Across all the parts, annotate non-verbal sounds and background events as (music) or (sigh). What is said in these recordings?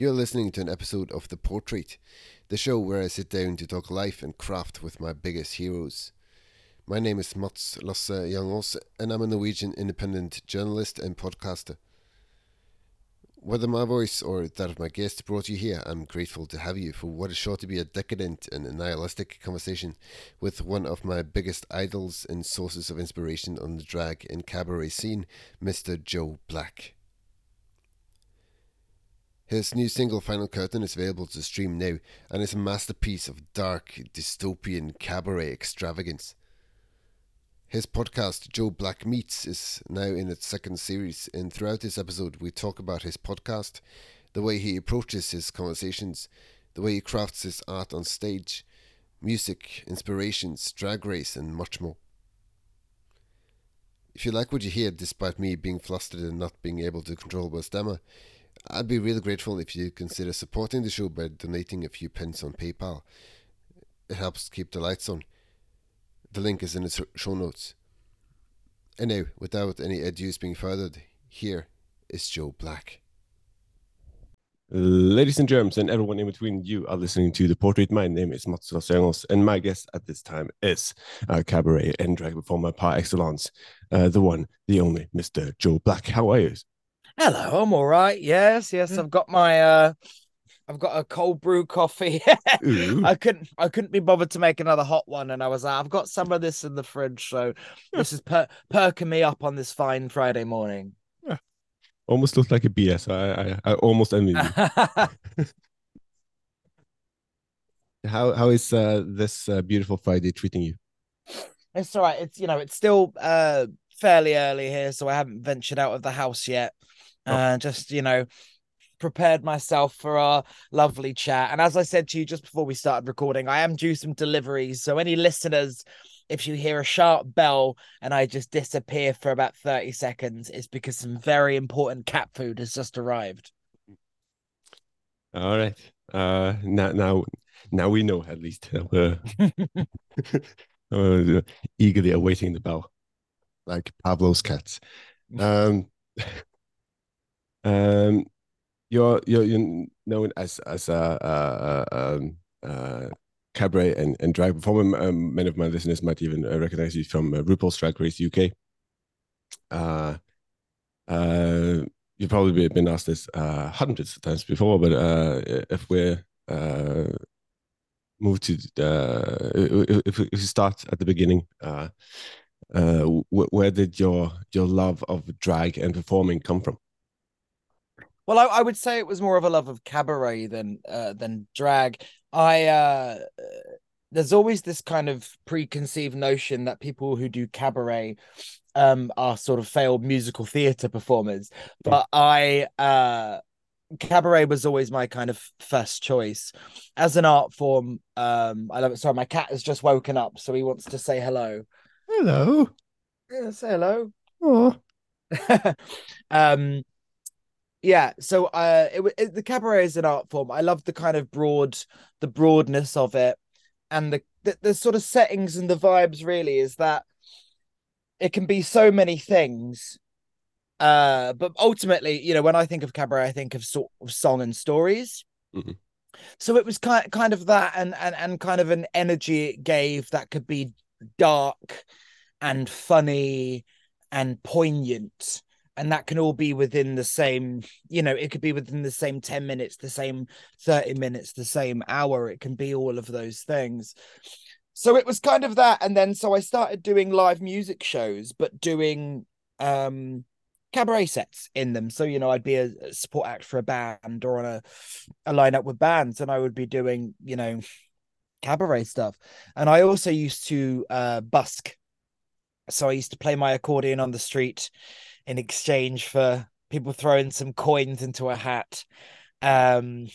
You're listening to an episode of The Portrait, the show where I sit down to talk life and craft with my biggest heroes. My name is Mats Lasse Jangås, and I'm a Norwegian independent journalist and podcaster. Whether my voice or that of my guest brought you here, I'm grateful to have you for what is sure to be a decadent and nihilistic conversation with one of my biggest idols and sources of inspiration on the drag and cabaret scene, Mr. Joe Black. His new single Final Curtain is available to stream now and is a masterpiece of dark, dystopian cabaret extravagance. His podcast, Joe Black Meets, is now in its second series, and throughout this episode, we talk about his podcast, the way he approaches his conversations, the way he crafts his art on stage, music, inspirations, drag race, and much more. If you like what you hear, despite me being flustered and not being able to control my stammer, I'd be really grateful if you consider supporting the show by donating a few pence on PayPal. It helps keep the lights on. The link is in the show notes. And now, without any ado being furthered, here is Joe Black. Ladies and germs, and everyone in between, you are listening to The Portrait. My name is Mats Lasse and my guest at this time is uh, cabaret and drag performer par excellence, uh, the one, the only, Mr. Joe Black. How are you? Hello, I'm all right. Yes, yes, I've got my uh I've got a cold brew coffee. (laughs) I couldn't I couldn't be bothered to make another hot one, and I was like, I've got some of this in the fridge, so this is per- perking me up on this fine Friday morning. Yeah. Almost looks like a BS. I I, I almost envy you. (laughs) how how is uh, this uh, beautiful Friday treating you? It's all right. It's you know it's still uh fairly early here, so I haven't ventured out of the house yet. Oh. Uh, just you know prepared myself for our lovely chat. And as I said to you just before we started recording, I am due some deliveries. So, any listeners, if you hear a sharp bell and I just disappear for about 30 seconds, it's because some very important cat food has just arrived. All right. Uh, now, now, now we know at least. Uh, (laughs) uh, eagerly awaiting the bell, like Pavlov's cats. (laughs) Um, um, you're you're, you're known as as a, a, a, um, a cabaret and, and drag performer. Um, many of my listeners might even uh, recognize you from uh, RuPaul's Drag Race UK. Uh, uh, you've probably been asked this uh, hundreds of times before, but uh, if we're uh, move to uh, if, if we start at the beginning, uh, uh, where did your your love of drag and performing come from? Well, I, I, would say it was more of a love of cabaret than uh, than drag. I uh, there's always this kind of preconceived notion that people who do cabaret um, are sort of failed musical theater performers, hmm. but I uh, cabaret was always my kind of first choice as an art form. Um, I love it. Sorry, my cat has just woken up, so he wants to say hello. Hello. Yeah, say hello. Oh. (laughs) um yeah so uh it, it, the cabaret is an art form. I love the kind of broad the broadness of it and the, the the sort of settings and the vibes really is that it can be so many things uh but ultimately you know when i think of cabaret i think of sort of song and stories. Mm-hmm. so it was kind kind of that and and and kind of an energy it gave that could be dark and funny and poignant and that can all be within the same you know it could be within the same 10 minutes the same 30 minutes the same hour. It can be all of those things. So it was kind of that and then so i started doing live music shows but doing um cabaret sets in them. So you know i'd be a support act for a band or on a, a lineup with bands and i would be doing you know cabaret stuff. And i also used to uh busk. So i used to play my accordion on the street in exchange for people throwing some coins into a hat. Um,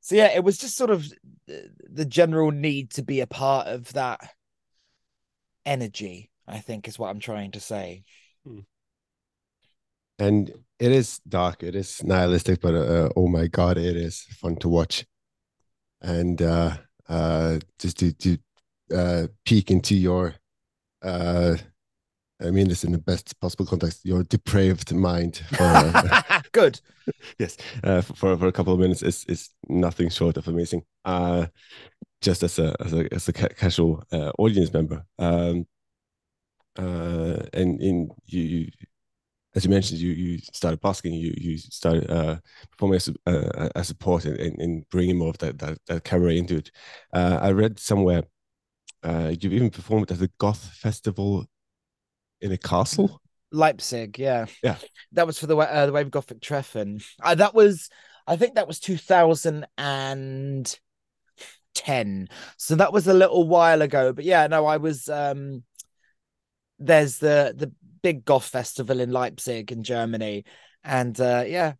so yeah, it was just sort of the general need to be a part of that energy. I think is what I'm trying to say. Hmm. And it is dark. It is nihilistic, but uh, oh my god, it is fun to watch. And uh, uh, just to to uh, peek into your uh I mean this in the best possible context. Your depraved mind. For, uh, (laughs) good. (laughs) yes, uh, for for a couple of minutes is is nothing short of amazing. Uh, just as a as a as a ca casual uh, audience member, um, uh, and in you, you as you mentioned, you you started busking, you you started uh, performing as a, uh, as a support and, in bringing more of that that, that cabaret into it. Uh, I read somewhere uh, you've even performed at the Goth Festival in a castle. Leipzig, yeah, yeah. That was for the uh, the Wave Gothic Treffen. Uh, that was, I think, that was two thousand and ten. So that was a little while ago. But yeah, no, I was. um There's the the big goth festival in Leipzig in Germany, and uh, yeah,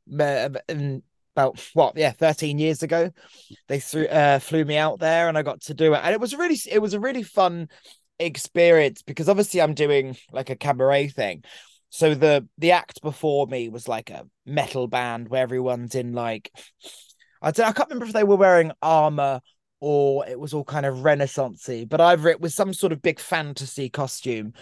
about what yeah 13 years ago they threw uh, flew me out there and i got to do it and it was really it was a really fun experience because obviously i'm doing like a cabaret thing. So the the act before me was like a metal band where everyone's in like i don't, i can't remember if they were wearing armor or it was all kind of renaissancey but either it was some sort of big fantasy costume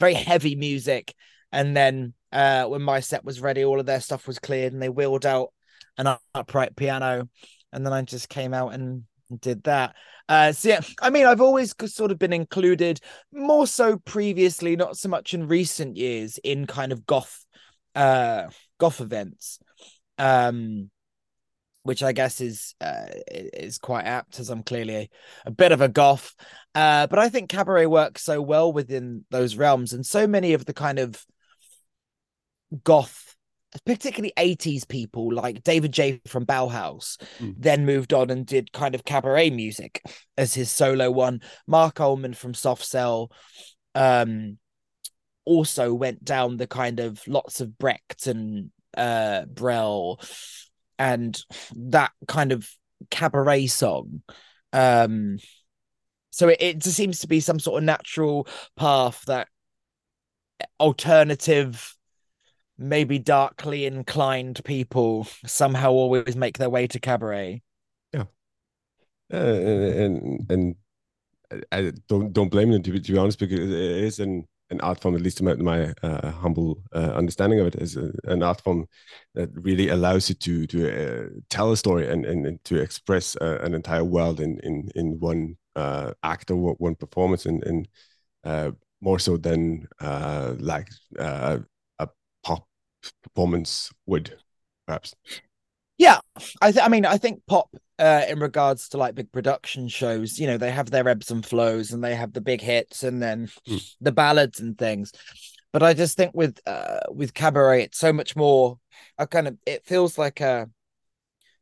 very heavy music. And then uh when my set was ready all of their stuff was cleared and they wheeled out an upright piano. And then i just came out and did that uh so yeah i mean i've always sort of been included more so previously not so much in recent years in kind of goth uh goth events um which I guess is uh, is quite apt as I'm clearly a, a bit of a goth. Uh, but I think cabaret works so well within those realms, and so many of the kind of goth, particularly 80s people like David J from Bauhaus, mm. then moved on and did kind of cabaret music as his solo one. Marc Almond from Soft Cell um, also went down the kind of lots of Brecht and uh, Brel and that kind of cabaret song. Um, so it, it just seems to be some sort of natural path that alternative, maybe darkly inclined people somehow always make their way to cabaret. Yeah, uh, and and I don't don't blame them to be, to be honest because it is an an art form, at least to my, my uh, humble uh, understanding of it, is a, an art form that really allows you to to uh, tell a story and, and, and to express uh, an entire world in in in one uh, act or one performance, and, and uh, more so than like performance would, perhaps. Yeah, I th- I mean, I think pop uh, in regards to like big production shows, you know, they have their ebbs and flows, and they have the big hits, and then mm. the ballads and things. But I just think with uh, with cabaret, it's so much more. A kind of it feels like a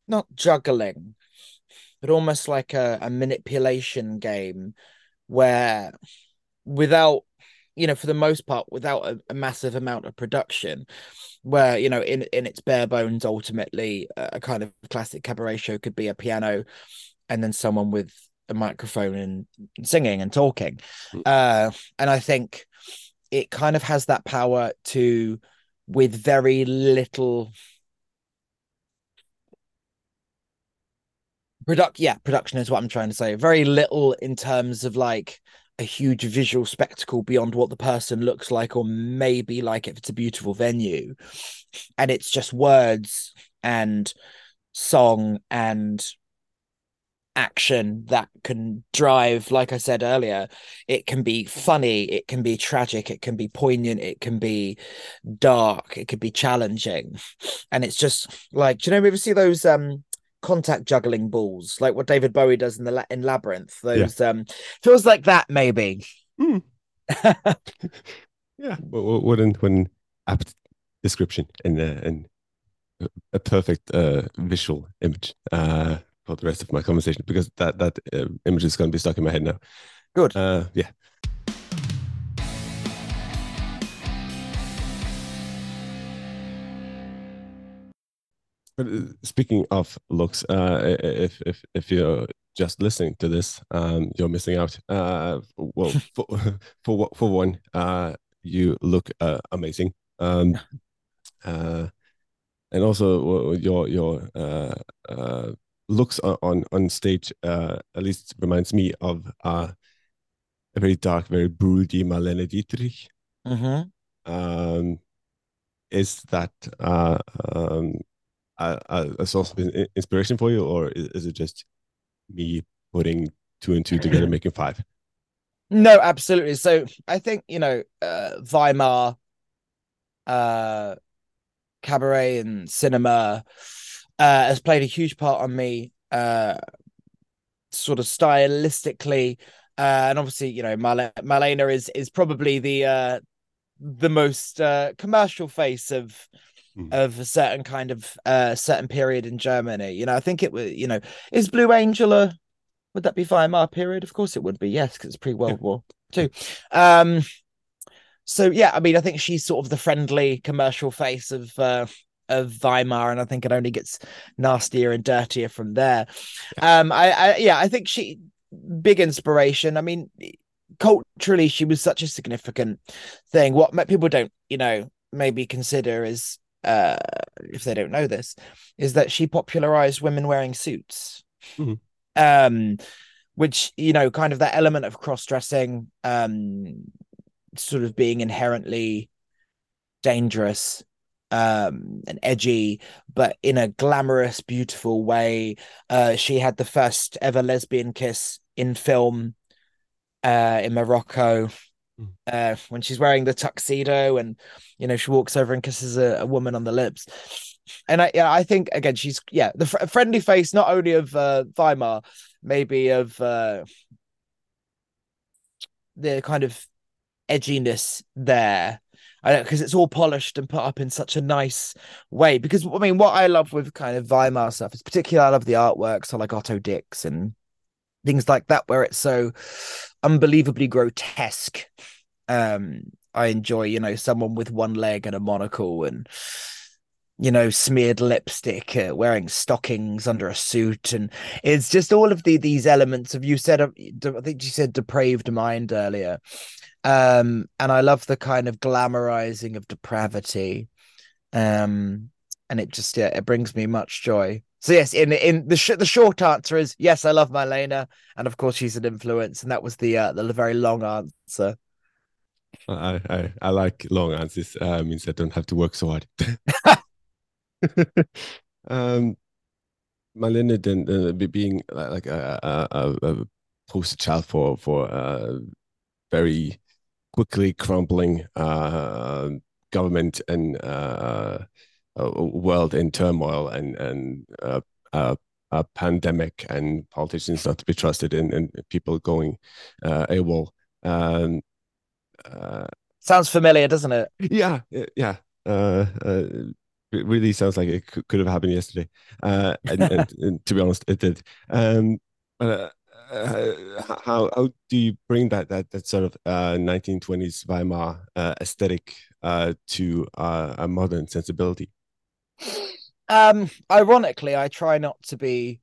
not juggling, but almost like a, a manipulation game where without you know, for the most part, without a, a, massive amount of production, where you know, in in its bare bones, ultimately, a kind of classic cabaret show could be a piano, and then someone with a microphone and singing and talking, mm. uh, and I think it kind of has that power to, with very little product yeah production is what i'm trying to say very little in terms of like a huge visual spectacle beyond what the person looks like or maybe like if it's a beautiful venue. And it's just words and song and action that can drive like i said earlier it can be funny it can be tragic it can be poignant it can be dark it could be challenging. And it's just like do you know we ever see those um contact juggling balls, like what David Bowie does in the in Labyrinth. Those yeah. um feels like that maybe. Mm. (laughs) yeah, what an what an apt description and uh, and a perfect uh, visual image uh, for the rest of my conversation because that that uh, image is going to be stuck in my head now. Good. Uh, yeah. Speaking of looks, uh, if if if you're just listening to this, um, you're missing out. Uh, well, (laughs) for, (laughs) for for one, uh, you look uh, amazing. Um, uh, and also your your uh, uh, looks on on stage uh, at least reminds me of uh, a very dark, very broody Marlene Dietrich. Mm-hmm. Um, is that uh, um, a, a source of inspiration for you, or is, is it just me putting two and two together, (laughs) making five? No, absolutely. So I think you know uh, Weimar, uh, cabaret, and cinema uh, has played a huge part on me, uh, sort of stylistically, uh, and obviously you know Mal- Marlene is is probably the uh, the most uh, commercial face of mm. of a certain kind of uh, certain period in Germany. You know, I think it was. You know, is Blue Angel a would that be Weimar period? Of course it would be. Yes, because it's pre World yeah. War Two. Um, so yeah, I mean, I think she's sort of the friendly commercial face of uh, of Weimar, and I think it only gets nastier and dirtier from there. Yeah. Um, I, I yeah, I think she big inspiration. I mean, culturally she was such a significant thing what people don't you know maybe consider is uh if they don't know this is that she popularized women wearing suits. Mm-hmm. um which you know kind of that element of cross-dressing um sort of being inherently dangerous um and edgy but in a glamorous beautiful way. Uh she had the first ever lesbian kiss in film uh, in Morocco hmm. uh, when she's wearing the tuxedo and you know she walks over and kisses a, a woman on the lips. And I, yeah, I think again she's yeah the fr- friendly face not only of uh, Weimar, maybe of uh, the kind of edginess there. I don't because it's all polished and put up in such a nice way. Because I mean, what I love with kind of Weimar stuff is particularly I love the artwork, so like Otto Dix and things like that, where it's so unbelievably grotesque. Um, I enjoy, you know, someone with one leg and a monocle and you know smeared lipstick uh, wearing stockings under a suit. And it's just all of the these elements of you said i think you said depraved mind earlier. Um and i love the kind of glamorizing of depravity. Um and it just yeah it brings me much joy so yes, in in the sh- the short answer is yes, I love Marlene, and of course she's an influence, and that was the uh, the very long answer. I I, I like long answers. Uh, means I don't have to work so hard. (laughs) um, Marlene then uh, being like a, a, a, poster child for for uh, very quickly crumbling uh, government and uh, a world in turmoil and and uh, uh, a pandemic and politicians not to be trusted and, and people going uh, AWOL. Um, uh, sounds familiar, doesn't it? Yeah, yeah. Uh, uh, it really sounds like it could have happened yesterday. Uh, and, and, (laughs) and, to be honest, it did. Um, uh, uh, how how do you bring that that that sort of uh, 1920s Weimar uh, aesthetic uh, to uh, a modern sensibility? Um, ironically, I try not to be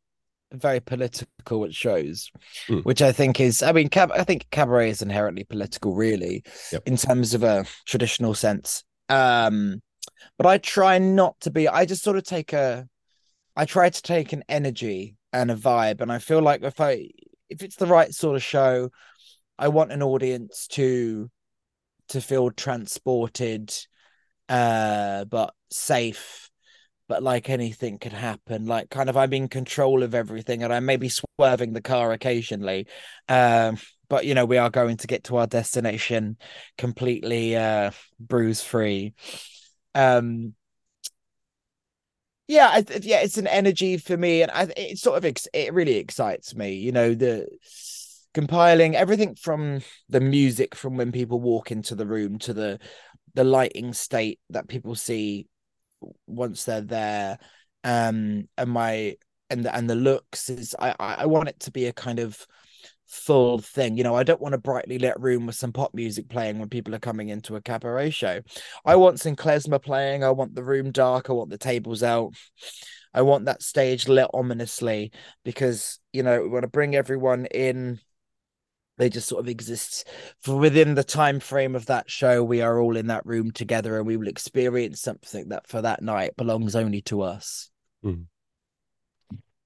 very political at shows, mm. which I think is, I mean, cab- I think cabaret is inherently political, really, yep. in terms of a traditional sense. Um, but I try not to be. I just sort of take a, I try to take an energy and a vibe, and I feel like if I, if it's the right sort of show, I want an audience to, to feel transported, uh, but safe but like anything could happen like kind of i'm in control of everything and i may be swerving the car occasionally um but you know we are going to get to our destination completely uh bruise free um yeah I, yeah it's an energy for me and I, it sort of ex- it really excites me you know the compiling everything from the music from when people walk into the room to the the lighting state that people see once they're there um and my and the, and the looks is I I want it to be a kind of full thing. You know, I don't want a brightly lit room with some pop music playing when people are coming into a cabaret show. I want some klezmer playing. I want the room dark. I want the tables out. I want that stage lit ominously because you know we want to bring everyone in they just sort of exist for within the time frame of that show we are all in that room together and we will experience something that for that night belongs only to us mm.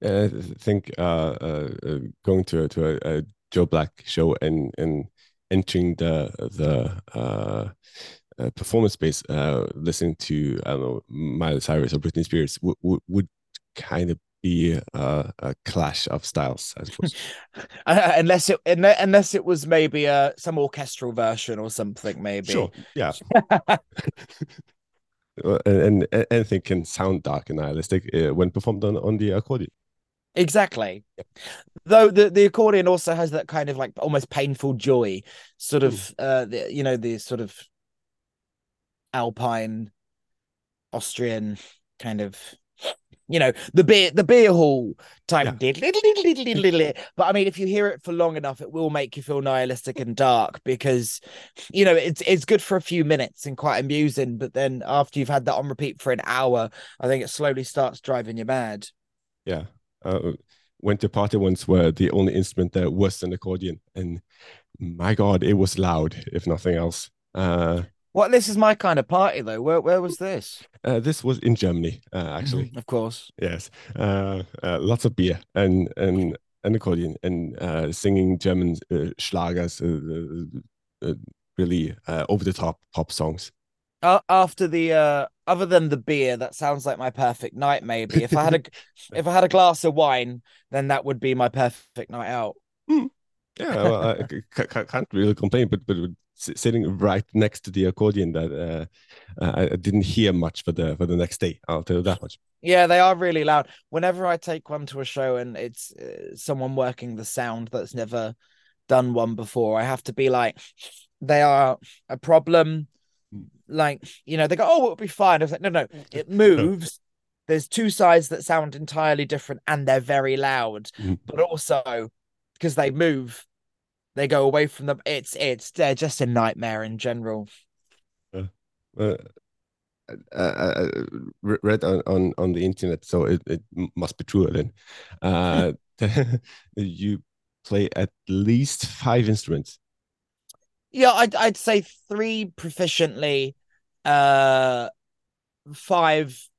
i think uh, uh, uh, going to, to a, a, joe black show and and entering the the uh, uh, performance space, uh, listening to I don't know Miley Cyrus or Britney Spears would would, would kind of be a, a, clash of styles, I suppose. (laughs) uh, unless it unless it was maybe a some orchestral version or something, maybe. Sure. Yeah. (laughs) and, and, anything can sound dark and nihilistic uh, when performed on, on the accordion. Exactly. Though the, the accordion also has that kind of like almost painful joy, sort of mm. uh the, you know, the sort of alpine Austrian kind of you know the beer the beer hall type yeah. but i mean if you hear it for long enough it will make you feel nihilistic and dark because you know it's it's good for a few minutes and quite amusing but then after you've had that on repeat for an hour i think it slowly starts driving you mad. Yeah. Uh, went to party once where the only instrument there was an accordion and my god it was loud if nothing else. Uh what this is my kind of party though. Where where was this? Uh, this was in Germany, uh, actually. of course. Yes. Uh, uh, lots of beer and and an accordion and uh, singing German uh, schlagers, really over the top pop songs. after the other than the beer, that sounds like my perfect night. Maybe if I had a (laughs) if I had a glass of wine, then that would be my perfect night out. Mm. Yeah, well, I, can't really complain, but but sitting right next to the accordion that uh, uh, I didn't hear much for the for the next day. I'll tell you that much. Yeah, they are really loud. Whenever I take one to a show and it's uh, someone working the sound that's never done one before, I have to be like, they are a problem. Like you know, they go, "Oh, it'll be fine." I was like, "No, no, it (laughs) moves." There's two sides that sound entirely different, and they're very loud. Mm. But also, because they move, they go away from them. It's it's they're just a nightmare in general. Uh, uh, I, read on, on on the internet, so it, it must be true. Then, uh, (laughs) (laughs) you play at least five instruments. Yeah, I'd I'd say three proficiently, uh, five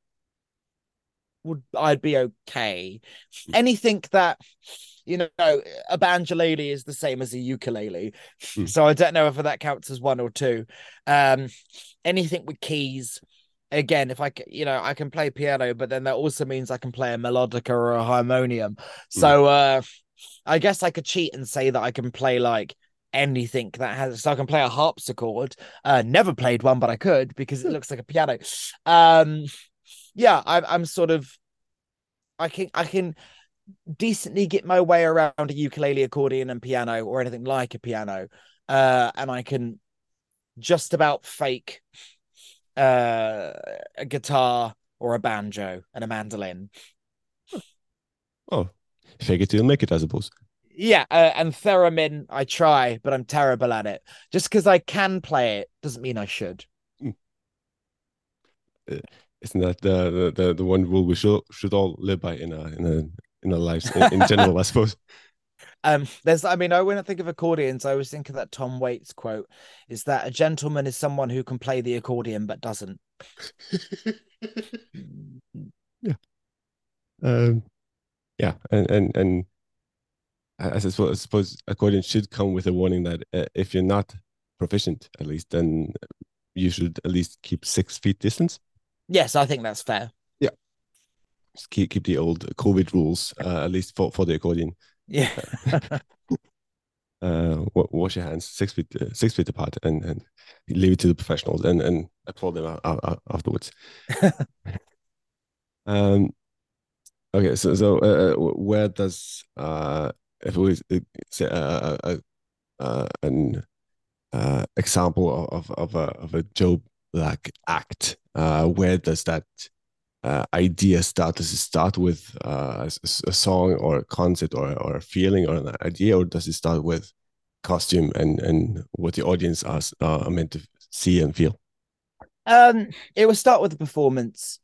would I'd be okay. Hmm. Anything that you know, a banjolele is the same as a ukulele. Mm. So I don't know if that counts as one or two. Um, anything with keys, again, if I, you know, I can play piano, but then that also means I can play a melodica or a harmonium. So mm. uh, I guess I could cheat and say that I can play like anything that has so I can play a harpsichord. Uh never played one, but I could because it looks like a piano. Um yeah, I'm I'm sort of I can I can decently get my way around a ukulele, accordion, and piano, or anything like a piano, uh, and I can just about fake uh, a guitar or a banjo and a mandolin. Oh, fake it till you make it, I suppose. Yeah, uh, and theremin, I try, but I'm terrible at it. Just because I can play it doesn't mean I should. Mm. Uh, isn't that the, the the one rule we should should all live by in a in a in our lives in, in general, I suppose. (laughs) Um, there's, I mean, I when I think of accordions, I always think of that Tom Waits quote: "Is that a gentleman is someone who can play the accordion but doesn't." (laughs) yeah, um, yeah, and and and I suppose, I suppose accordion should come with a warning that uh, if you're not proficient, at least, then you should at least keep six feet distance. Yes, I think that's fair just keep keep the old COVID rules, uh, at least for, for the accordion. Yeah. (laughs) uh, wash your hands six feet uh, six feet apart, and and leave it to the professionals, and and applaud them afterwards. (laughs) um. Okay, so so uh, uh where does uh if we uh, say uh, uh, uh, an uh, example of of a of a Joe Black act, uh, where does that uh, idea start? Does it start with uh, a, a, song or a concept or, or a feeling or an idea, or does it start with costume and, and what the audience are, are meant to see and feel? Um, it will start with the performance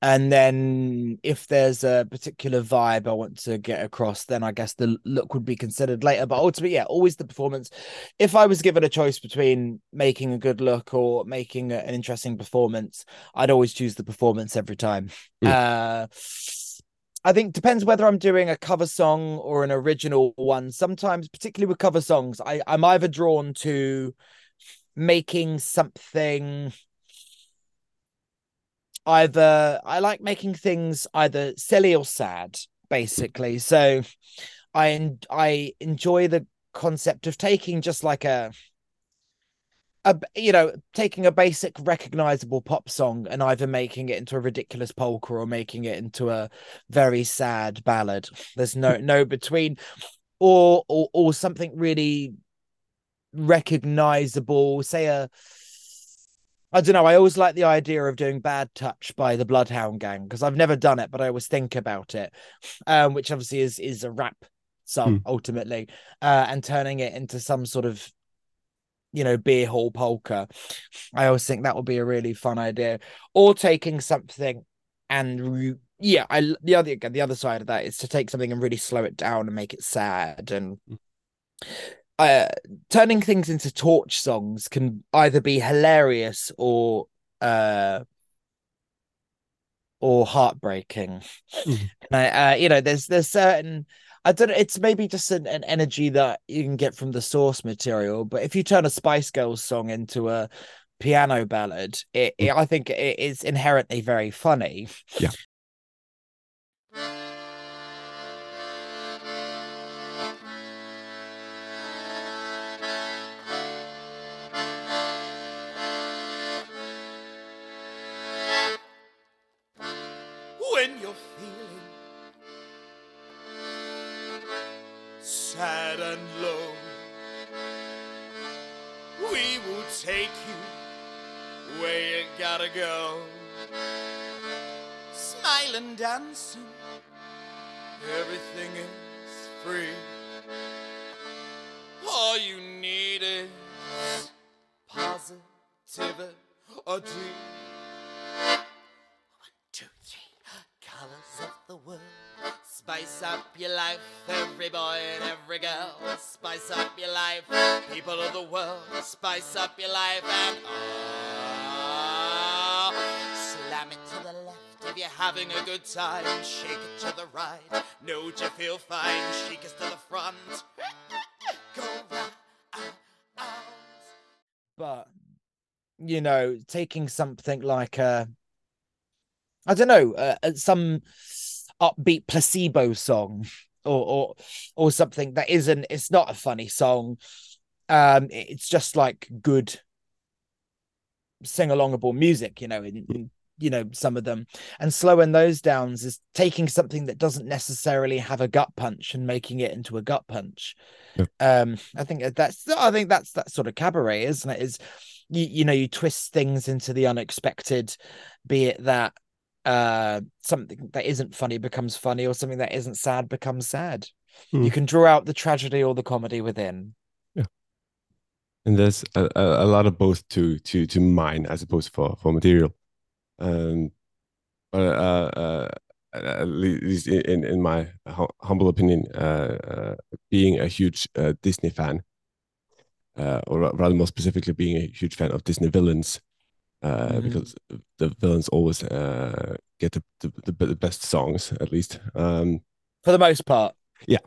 and then if there's a particular vibe I want to get across, then I guess the look would be considered later. But ultimately, yeah, always the performance. If I was given a choice between making a good look or making an interesting performance, I'd always choose the performance every time. Mm. Uh, I think depends whether I'm doing a cover song or an original one. Sometimes, particularly with cover songs, I, I'm either drawn to making something either I like making things either silly or sad, basically. So I I enjoy the concept of taking just like a a you know taking a basic recognizable pop song and either making it into a ridiculous polka or making it into a very sad ballad there's no (laughs) no between or or or something really recognizable say a I don't know. I always like the idea of doing Bad Touch by the Bloodhound Gang because I've never done it, but I always think about it, um, which obviously is is a rap song mm. ultimately, uh, and turning it into some sort of you know beer hall polka. I always think that would be a really fun idea, or taking something and yeah, I the other the other side of that is to take something and really slow it down and make it sad and. Mm uh, turning things into torch songs can either be hilarious or uh, or heartbreaking. Mm. And I, uh, you know, there's there's certain I don't know. It's maybe just an, an energy that you can get from the source material. But if you turn a Spice Girls song into a piano ballad, it, it I think it is inherently very funny. Yeah. Dancing, everything is free. All you need is positivity. One, two, three, colors of the world. Spice up your life, every boy and every girl. Spice up your life, people of the world. Spice up your life and oh, having a good time, shake it to the right. Note you feel fine, shake us to the front. Go right, But you know, taking something like a, I don't know, uh, uh, some upbeat Placebo song or or or something that isn't. It's not a funny song. Um, it's just like good sing alongable music, you know, in, in you know some of them. And slowing those downs is taking something that doesn't necessarily have a gut punch and making it into a gut punch. Yeah. um i think that's i think that's that sort of cabaret isn't it? Is you, you know you twist things into the unexpected be it that uh something that isn't funny becomes funny or something that isn't sad becomes sad. Mm. you can draw out the tragedy or the comedy within. And there's a, a, lot of both to to to mine as opposed for for material um, but uh, uh, at least in in my humble opinion, uh, uh, being a huge uh, Disney fan, uh, or rather more specifically, being a huge fan of Disney villains, mm-hmm. because the villains always get the, the, the best songs, at least um, for the most part. Yeah,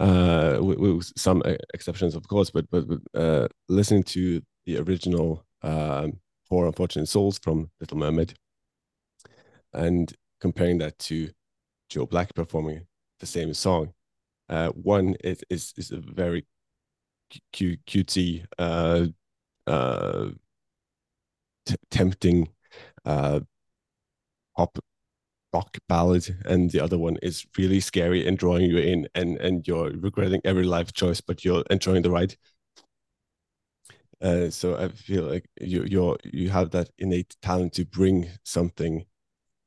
uh, with, with, some exceptions, of course, but but uh, listening to the original um, Poor Unfortunate Souls from Little Mermaid, and comparing that to Joe Black performing the same song. Uh, one is, is is a very cute, cutesy, uh, uh, tempting uh, pop rock ballad, and the other one is really scary and drawing you in, and and you're regretting every life choice, but you're enjoying the ride. Uh, so I feel like you you you have that innate talent to bring something,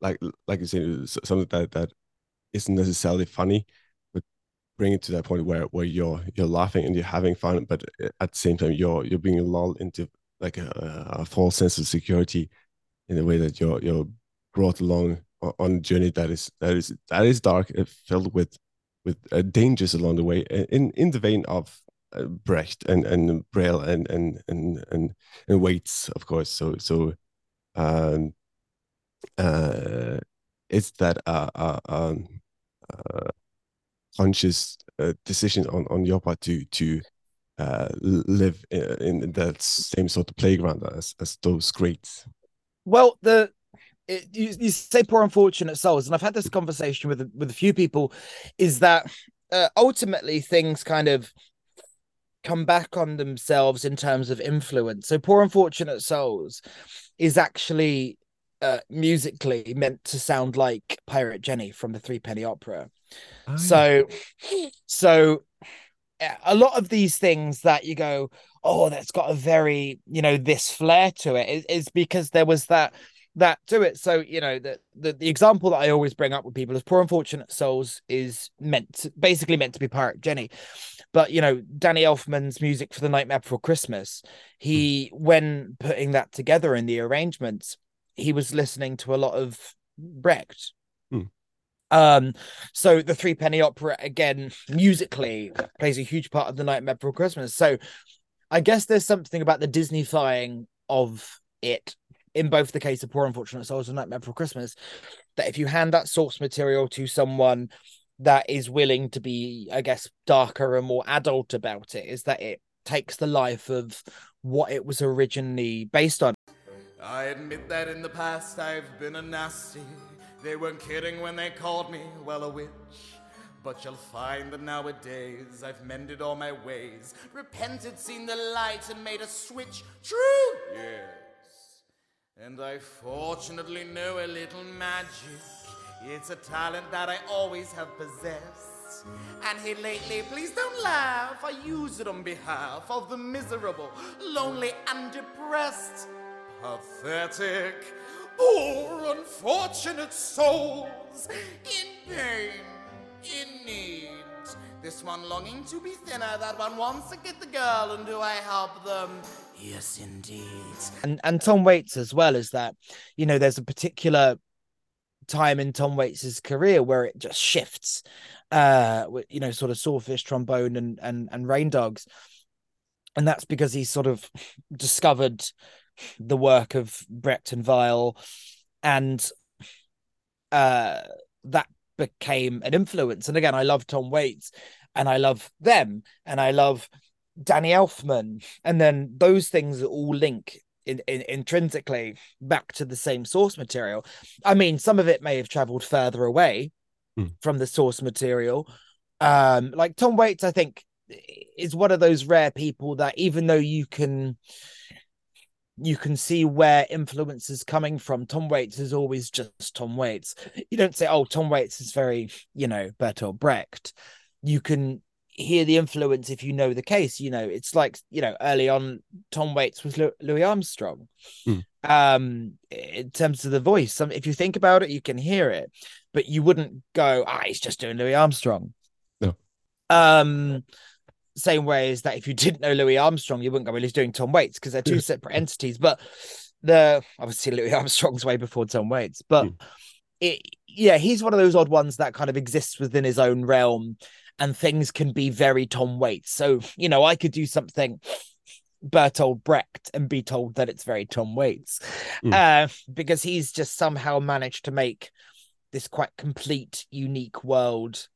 like like you said, something that that isn't necessarily funny, but bring it to that point where where you're you're laughing and you're having fun, but at the same time you're you're being lulled into like a, a false sense of security, in the way that you're you're brought along on a journey that is that is that is dark, uh, filled with with uh, dangers along the way, in in the vein of uh, Brecht and and Brel and and and and and Waits, of course. So so um, uh, it's that uh, uh, um, uh, conscious uh, decision on on your part to to uh, live in, in, that same sort of playground as, as those greats? Well, the it, you, you say poor unfortunate souls, and I've had this conversation with with a few people. Is that uh, ultimately things kind of come back on themselves in terms of influence? So, poor unfortunate souls is actually uh, musically meant to sound like Pirate Jenny from the Three Penny Opera. Oh, so, so a lot of these things that you go, oh, that's got a very, you know, this flair to it is, is because there was that that to it. So, you know, the, the the example that I always bring up with people is Poor Unfortunate Souls is meant to, basically meant to be Pirate Jenny. But you know, Danny Elfman's music for the Nightmare Before Christmas, he when putting that together in the arrangements, he was listening to a lot of Brecht. Hmm. Um, so the Three Penny Opera again musically plays a huge part of the Nightmare Before Christmas. So I guess there's something about the Disneyfying of it in both the case of Poor Unfortunate Souls and Nightmare Before Christmas, that if you hand that source material to someone that is willing to be, I guess, darker and more adult about it, is that it takes the life of what it was originally based on. I admit that in the past I've been a nasty. They weren't kidding when they called me, well, a witch. But you'll find that nowadays I've mended all my ways, repented, seen the light, and made a switch. True, yes. And I fortunately know a little magic. It's a talent that I always have possessed. And here lately, please don't laugh, I use it on behalf of the miserable, lonely, and depressed. Pathetic, poor, unfortunate souls in pain in need. This one longing to be thinner, that one wants to get the girl, and do I help them? Yes, indeed. And and Tom Waits as well is that, you know, there's a particular time in Tom Waits's career where it just shifts, uh, you know, sort of Swordfishtrombones, and and and Rain Dogs, and that's because he sort of discovered the work of Brecht and Weill, and uh, that became an influence. And again, I love Tom Waits and I love them and I love Danny Elfman. And then those things all link in, in, intrinsically back to the same source material. I mean, some of it may have traveled further away mm. from the source material. Um, like Tom Waits, I think, is one of those rare people that even though you can you can see where influence is coming from. Tom Waits is always just Tom Waits. You don't say, "Oh, Tom Waits is very, you know, Bertolt Brecht." You can hear the influence if you know the case. You know, it's like you know, early on, Tom Waits was Louis Armstrong. Mm. Um, in terms of the voice, some if you think about it, you can hear it, but you wouldn't go, "Ah, he's just doing Louis Armstrong." No. Um same way as that if you (laughs) didn't know Louis Armstrong, you wouldn't go, well, he's doing Tom Waits because they're two separate entities. But the obviously Louis (laughs) Armstrong's way before Tom Waits, but mm. it, yeah, he's one of those odd ones that kind of exists within his own realm, and things can be very Tom Waits. So you know, I could do something. Bertolt Brecht and be told that it's very Tom Waits, mm. uh, because he's just somehow managed to make this quite complete, unique world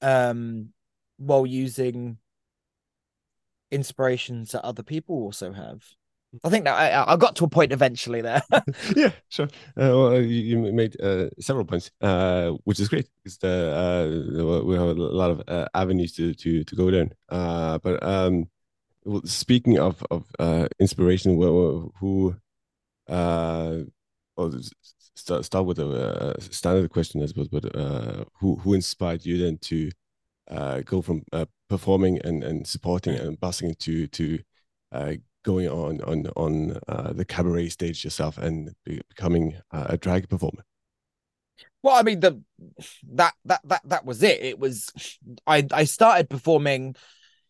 um while using inspirations that other people also have. I think that I, I got to a point eventually there. (laughs) yeah, sure. Uh, well, you, you made uh, several points, uh, which is great because uh, we have a lot of uh, avenues to to to go down. Uh, but um, well, speaking of of inspiration, who uh, well, start start with a standard question, I suppose. But who who inspired you then to go from performing and, and supporting and busing to to uh, going on on on uh, the cabaret stage yourself and becoming a drag performer? Well, I mean the that that that that was it. It was I I started performing.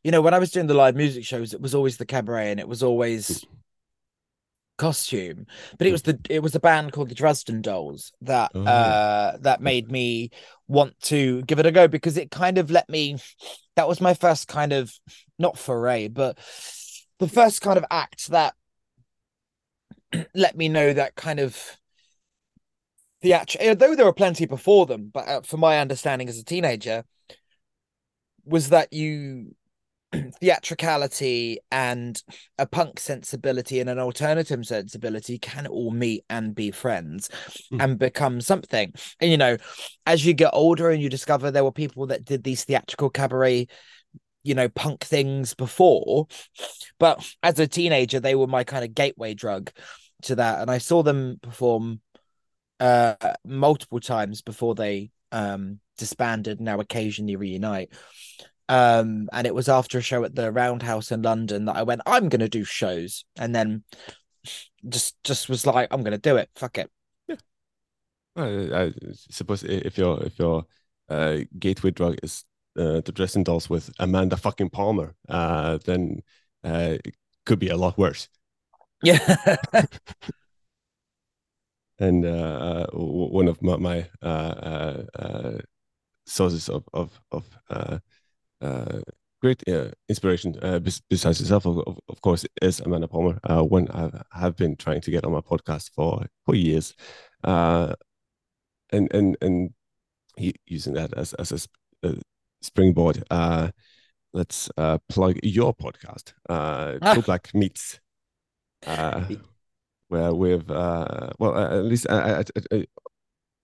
You know, when I was doing the live music shows, it was always the cabaret, and it was always costume but it was the it was a band called the Dresden Dolls that oh. uh that made me want to give it a go because it kind of let me that was my first kind of not foray but the first kind of act that let me know that kind of the actual although there were plenty before them but uh, from my understanding as a teenager was that you (clears throat) theatricality and a punk sensibility and an alternative sensibility can all meet and be friends Mm. and become something. And you know, as you get older and you discover there were people that did these theatrical cabaret, you know, punk things before, but as a teenager, they were my kind of gateway drug to that. And I saw them perform uh multiple times before they um disbanded now occasionally reunite. Um and it was after a show at the roundhouse in london that i went i'm gonna do shows and then just just was like i'm gonna do it. Fuck it. I, I suppose if your if your uh, gateway drug is uh, the Dresden Dolls with Amanda fucking Palmer, uh, then uh, it could be a lot worse. yeah (laughs) And uh, uh, one of my, my uh, uh, uh, sources of of of uh, uh, great uh, inspiration, uh, besides yourself, of, of, course, is Amanda Palmer. Uh, one I have been trying to get on my podcast for for years, uh, and and and using that as as a springboard. Uh, let's uh, plug your podcast, uh, Ah. Cool Black Meets. Uh, where we've uh, well uh, at least I, I, I, I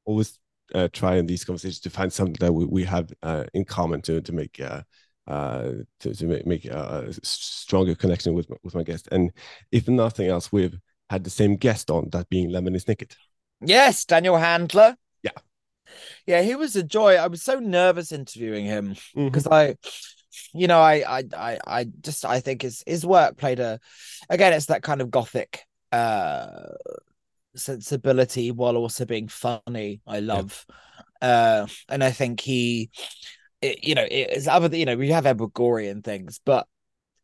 always uh, try in these conversations to find something that we, we have uh, in common to to make uh, uh, to, to make, make uh, a s- stronger connection with my, with my guest. And if nothing else, we've had the same guest on, that being Lemony Snicket. yes daniel handler Yeah. yeah he was a joy i was so nervous interviewing him Mm-hmm. because I, you know, I, I, I, I just I think his his work played a, again, it's that kind of gothic uh sensibility while also being funny. I love, uh, and I think he, it, you know, it's other you know we have Edward Gorey and things, but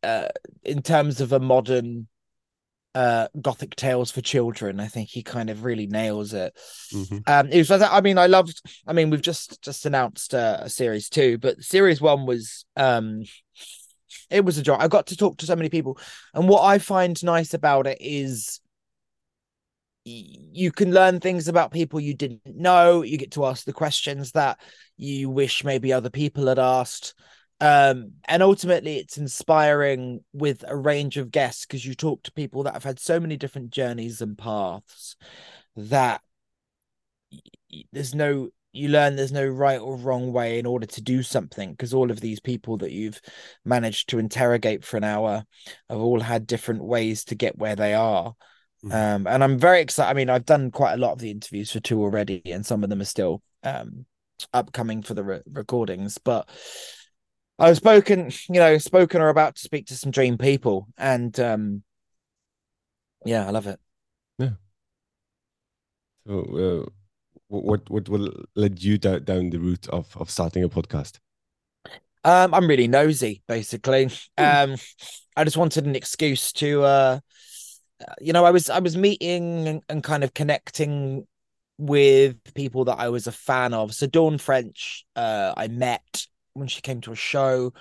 uh, in terms of a modern uh gothic tales for children. I think he kind of really nails it. Mhm. um it was i mean i loved i mean we've just just announced uh, a series two but series one was um it was a joy. I got to talk to so many people. And what i find nice about it is you can learn things about people you didn't know. You get to ask the questions that you wish maybe other people had asked um and ultimately it's inspiring with a range of guests because you talk to people that have had so many different journeys and paths that there's no you learn there's no right or wrong way in order to do something because all of these people that you've managed to interrogate for an hour have all had different ways to get where they are Mhm. um and i'm very excited i mean i've done quite a lot of the interviews for two already and some of them are still um upcoming for the re- recordings but i've spoken you know spoken or about to speak to some dream people and um yeah i love it Yeah. So, uh, what what will lead you down, down the route of of starting a podcast? Um, I'm really nosy, basically. Um, I just wanted an excuse to, uh, you know, I was I was meeting and, and kind of connecting with people that I was a fan of. So Dawn French, uh, I met when she came to a show,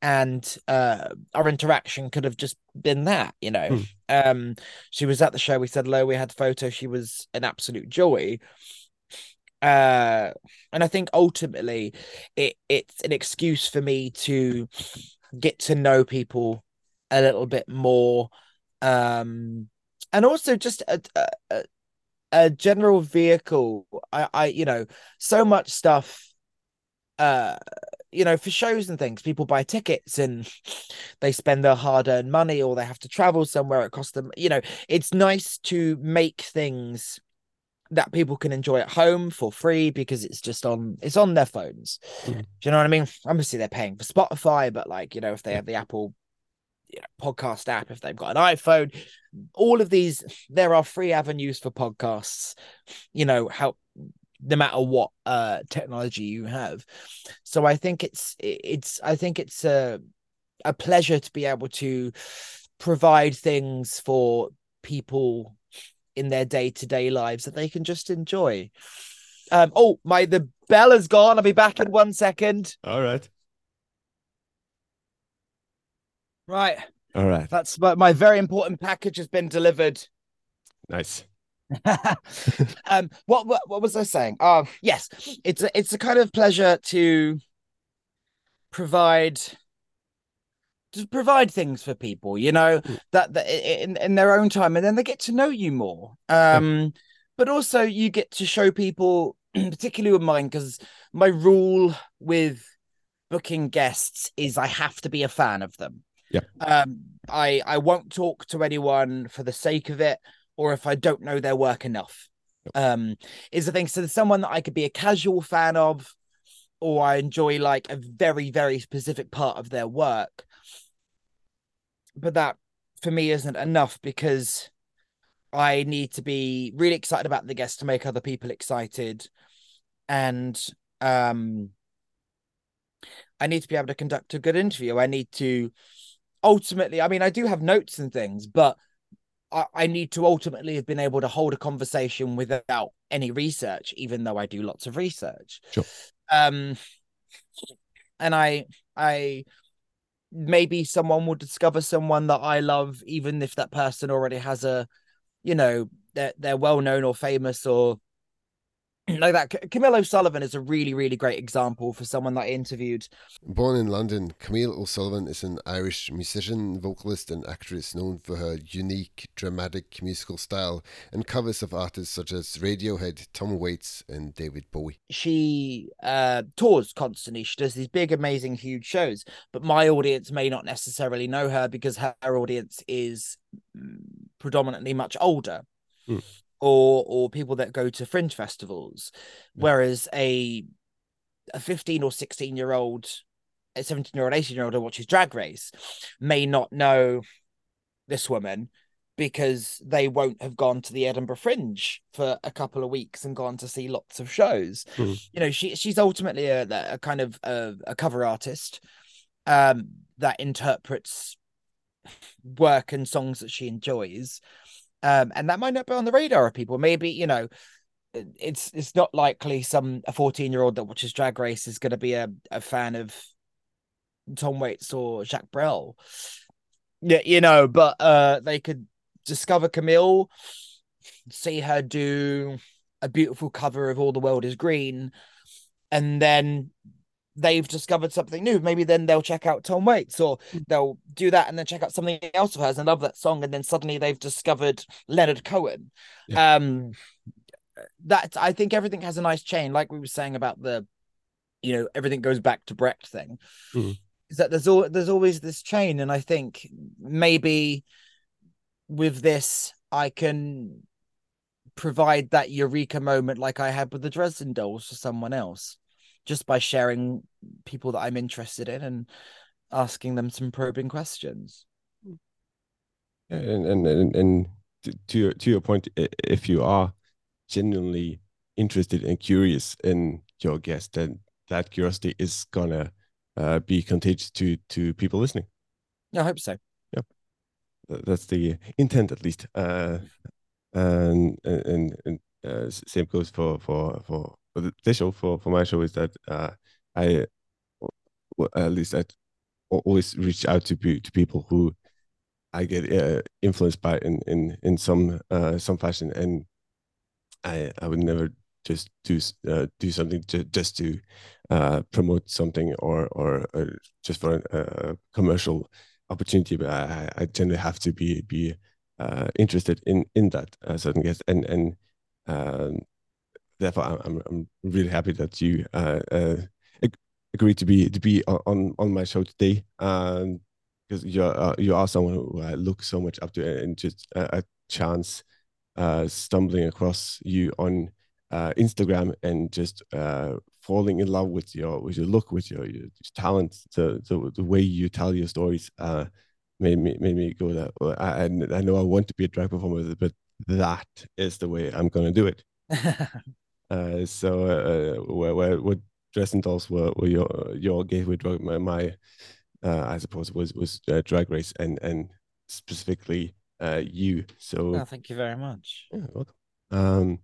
and uh, our interaction could have just been that, you know. Hmm. Um, she was at the show. We said hello. We had photos. She was an absolute joy. Uh, and I think ultimately it it's an excuse for me to get to know people a little bit more um and also just a, a, a- a general vehicle i i you know so much stuff uh you know for shows and things people buy tickets and (laughs) they spend their hard-earned money or they have to travel somewhere it costs them you know it's nice to make things that people can enjoy at home for free because it's just on it's on their phones. Mhm. Do you know what I mean? Obviously they're paying for Spotify, but like, you know, if they have the Apple you know, podcast app, if they've got an iPhone, all of these there are free avenues for podcasts, you know, how no matter what uh technology you have. So I think it's it's I think it's a a pleasure to be able to provide things for people in their day-to-day lives that they can just enjoy. Um oh my the bell is gone. I'll be back in one second. All right. Right. All right. That's my, my very important package has been delivered. Nice. (laughs) um what, what what was I saying? Oh yes, it's a it's a kind of pleasure to provide to provide things for people, you know, Mm. that, that in in their own time, and then they get to know you more. Um, but also you get to show people, (clears throat) particularly with mine, because my rule with booking guests is I have to be a fan of them. Yeah. Um, I I won't talk to anyone for the sake of it, or if I don't know their work enough. Um, is the thing. So there's someone that I could be a casual fan of, or I enjoy like a very very specific part of their work. But that for me isn't enough because I need to be really excited about the guest to make other people excited, and um, I need to be able to conduct a good interview. I need to ultimately, I mean, I do have notes and things, but I, I need to ultimately have been able to hold a conversation without any research, even though I do lots of research. Sure. Um, and I, I maybe someone will discover someone that I love, even if that person already has a, you know, they're they're well known or famous or (clears throat) like that. Camille O'Sullivan is a really really great example for someone that I interviewed. Born in London, Camille O'Sullivan is an Irish musician, vocalist, and actress known for her unique, dramatic musical style and covers of artists such as Radiohead, Tom Waits, and David Bowie. She uh tours constantly. She does these big, amazing, huge shows. But my audience may not necessarily know her because her audience is mm, predominantly much older. Hmm. Or or people that go to fringe festivals. Whereas a a 15 or 16 year old a 17 year old 18 year old who watches drag race may not know this woman because they won't have gone to the edinburgh fringe for a couple of weeks and gone to see lots of shows Mhm. you know she she's ultimately a, a kind of a, a cover artist um that interprets work and songs that she enjoys um and that might not be on the radar of people. Maybe you know it's it's not likely some a 14 year old that watches drag race is going to be a, a fan of tom waits or jacques brel. Yeah you know but uh they could discover camille see her do a beautiful cover of all the world is green and then they've discovered something new maybe then they'll check out tom waits or they'll do that and then check out something else of hers and love that song and then suddenly they've discovered leonard cohen. Um that i think everything has a nice chain like we were saying about the you know everything goes back to brecht thing Mhm. is that there's all there's always this chain and i think maybe with this i can provide that eureka moment like i had with the dresden dolls for someone else just by sharing people that i'm interested in and asking them some probing questions and and and, and to, to your to your point, if you are genuinely interested and curious in your guest, then that curiosity is gonna uh, be contagious to to people listening. i hope so Yep, That's the intent, at least. Uh, and and and, uh, same goes for for for the, show. For for my show, is that uh, I at least I always reach out to to people who I get uh, influenced by in in in some uh, some fashion, and I I would never just do uh, do something ju- just to uh, promote something or or, or just for a, a commercial opportunity. But I I generally have to be be uh, interested in in that uh, certain guest, and and um, therefore I'm I'm really happy that you uh, uh, agreed to be to be on on, my show today. Um, because you're uh, you are someone who I look so much up to, and just a, a chance uh, stumbling across you on uh, Instagram and just uh, falling in love with your with your look, with your, your talent, the, the the way you tell your stories uh, made me made me go that. I I know I want to be a drag performer, but that is the way I'm gonna do it. (laughs) Uh, so uh, where where what Dresden Dolls were, were your your gateway drug. My, my uh, I suppose was was uh, Drag Race and and specifically uh, you. So oh, thank you very much yeah, welcome. Um,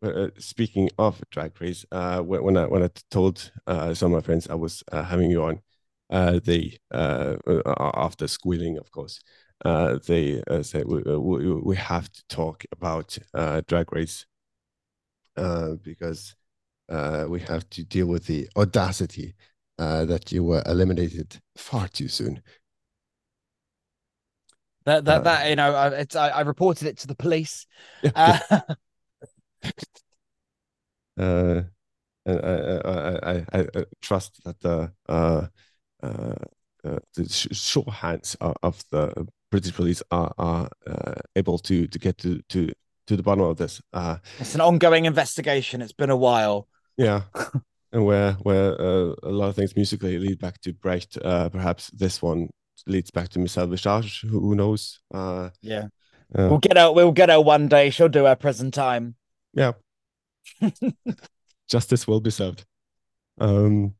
but, uh, speaking of Drag Race, uh, when, when I when I told uh, some of my friends I was uh, having you on, uh, they uh, uh, after squealing, of course, uh, they uh, said we, uh, we we have to talk about uh, Drag Race uh, because uh, we have to deal with the audacity uh, that you were eliminated far too soon That that Uh, that you know, I, it's I, I reported it to the police. Yeah, Uh, (laughs) uh, and I, I, I, I, I trust that the uh, uh, uh, the sh- sure hands of, of the British police are are uh, able to to get to to to the bottom of this. Uh, it's an ongoing investigation. It's been a while. yeah, (laughs) and where where uh, a lot of things musically lead back to Brecht, uh, perhaps this one leads back to Michelle Visage. Who, who knows? Uh, Yeah, uh, we'll get her. We'll get her one day. She'll do her present time. yeah, (laughs) justice will be served. Um,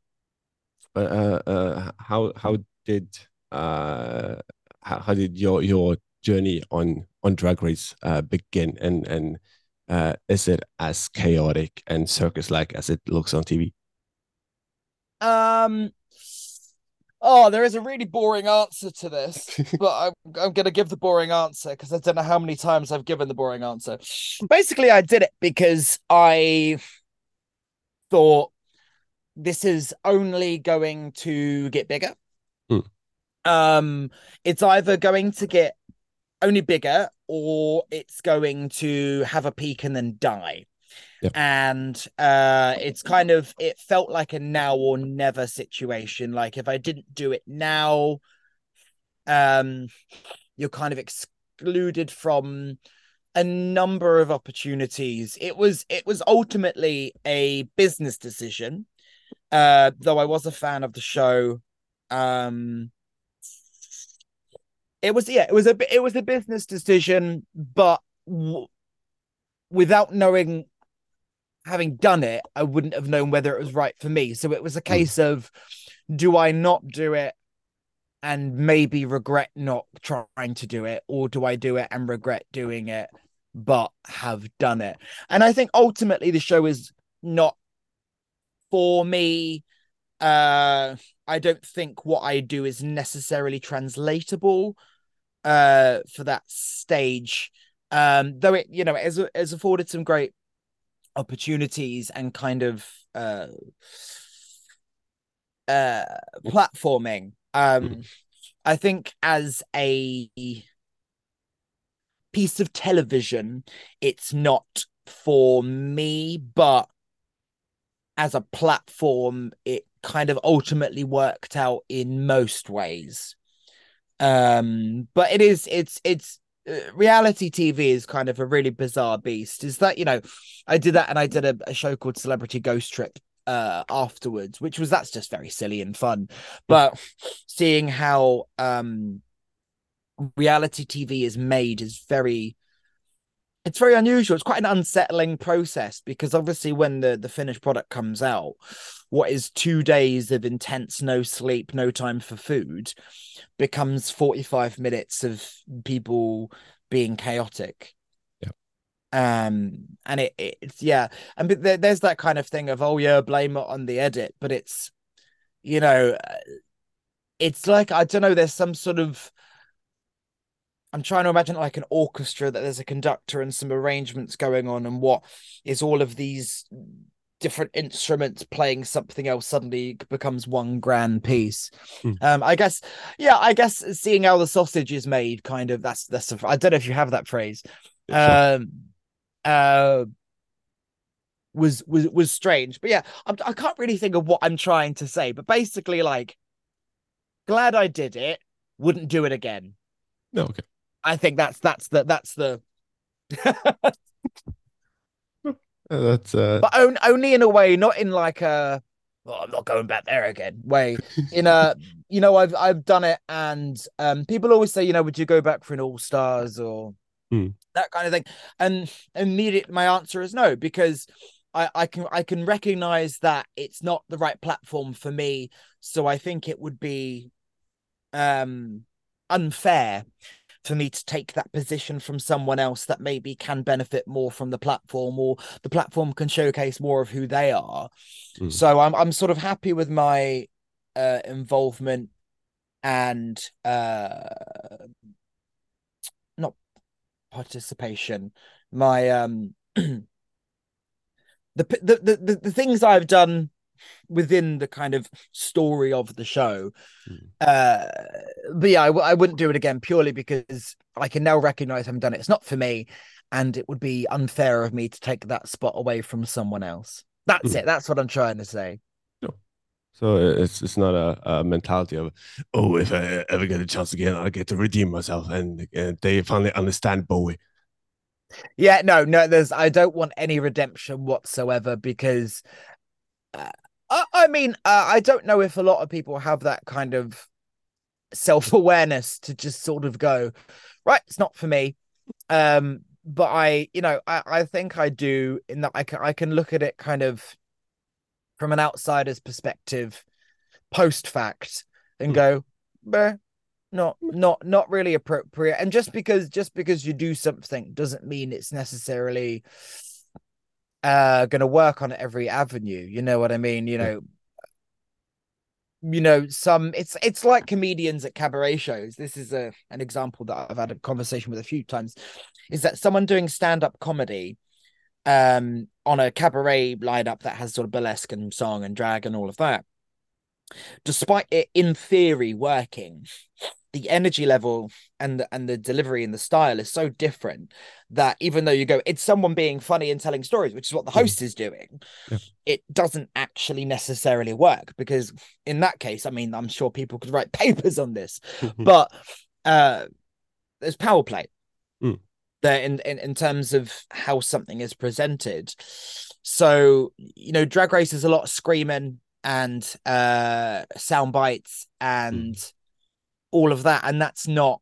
uh, uh, uh, how how did uh how, how did your your journey on on Drag Race uh begin, and and uh is it as chaotic and circus like as it looks on TV? Um. Oh, there is a really boring answer to this, (laughs) but I'm I'm gonna give the boring answer because I don't know how many times I've given the boring answer. Basically, I did it because I thought this is only going to get bigger. Hmm. Um, it's either going to get only bigger or it's going to have a peak and then die. Yep. And uh it's kind of it felt like a now or never situation. Like if I didn't do it now, um you're kind of excluded from a number of opportunities. It was it was ultimately a business decision. Uh though I was a fan of the show. Um it was yeah, it was a it was a business decision, but w- without knowing having done it, I wouldn't have known whether it was right for me. So it was a case of do I not do it and maybe regret not trying to do it, or do I do it and regret doing it but have done it? And I think ultimately the show is not for me. Uh I don't think what I do is necessarily translatable uh for that stage. Um though it, you know, it has, it has afforded some great opportunities and kind of uh uh platforming. Um i think as a piece of television it's not for me but as a platform it kind of ultimately worked out in most ways um but it is it's it's uh, reality TV is kind of a really bizarre beast. Is that you know, I did that and I did a, a show called Celebrity Ghost Trip uh afterwards, which was that's just very silly and fun. But seeing how um reality TV is made is very it's very unusual. It's quite an unsettling process because obviously when the the finished product comes out, what is two days of intense no sleep, no time for food, becomes 45 minutes of people being chaotic. Yeah. Um, and it, it's yeah, and but there, there's that kind of thing of oh yeah, blame it on the edit, but it's you know, uh, it's like I don't know, there's some sort of I'm trying to imagine like an orchestra that there's a conductor and some arrangements going on, and what is all of these different instruments playing something else suddenly becomes one grand piece. Hmm. Um, I guess, yeah, I guess seeing how the sausage is made, kind of that's that's. I don't know if you have that phrase. Um, uh, was was was strange, but yeah, I'm, I can't really think of what I'm trying to say. But basically, like, glad I did it. Wouldn't do it again. No, okay. I think that's that's the that's the Uh, (laughs) that's uh, but on, only in a way, not in like a well, I'm not going back there again way. In a (laughs) you know, I've I've done it, and um, people always say, you know, would you go back for an All Stars or Hmm. that kind of thing? And immediate my answer is no because I I can I can recognize that it's not the right platform for me. So I think it would be um unfair for me to take that position from someone else that maybe can benefit more from the platform or the platform can showcase more of who they are. Mm. So I'm I'm sort of happy with my uh involvement and uh not participation my um (clears throat) the, the the the the things I've done within the kind of story of the show. Mm. Uh, but yeah, I, w- I wouldn't do it again purely because I can now recognize I haven't done it. It's not for me, and it would be unfair of me to take that spot away from someone else. That's Mm. it. That's what I'm trying to say. So it's it's not a, a mentality of oh if I ever get a chance again I'll get to redeem myself and uh, they finally understand Bowie. Yeah, no, no, there's I don't want any redemption whatsoever because uh, I, I mean, uh, I don't know if a lot of people have that kind of self-awareness to just sort of go, right, it's not for me. Um, but I, you know, I, I think I do in that I can I can look at it kind of from an outsider's perspective, post fact, and Hmm. go, "Meh, not not not really appropriate and just because just because you do something doesn't mean it's necessarily uh going to work on every avenue you know what i mean? You know you know some it's it's like comedians at cabaret shows. This is a an example that i've had a conversation with a few times is that someone doing stand-up comedy um on a cabaret lineup that has sort of burlesque and song and drag and all of that despite it in theory working the energy level and the, and the delivery and the style is so different that even though you go it's someone being funny and telling stories which is what the Mhm. host is doing Yeah. it doesn't actually necessarily work because in that case i mean i'm sure people could write (laughs) papers on this (laughs) but uh there's power play Mm. there in, in in terms of how something is presented so you know drag race is a lot of screaming and uh sound bites and all of that and that's not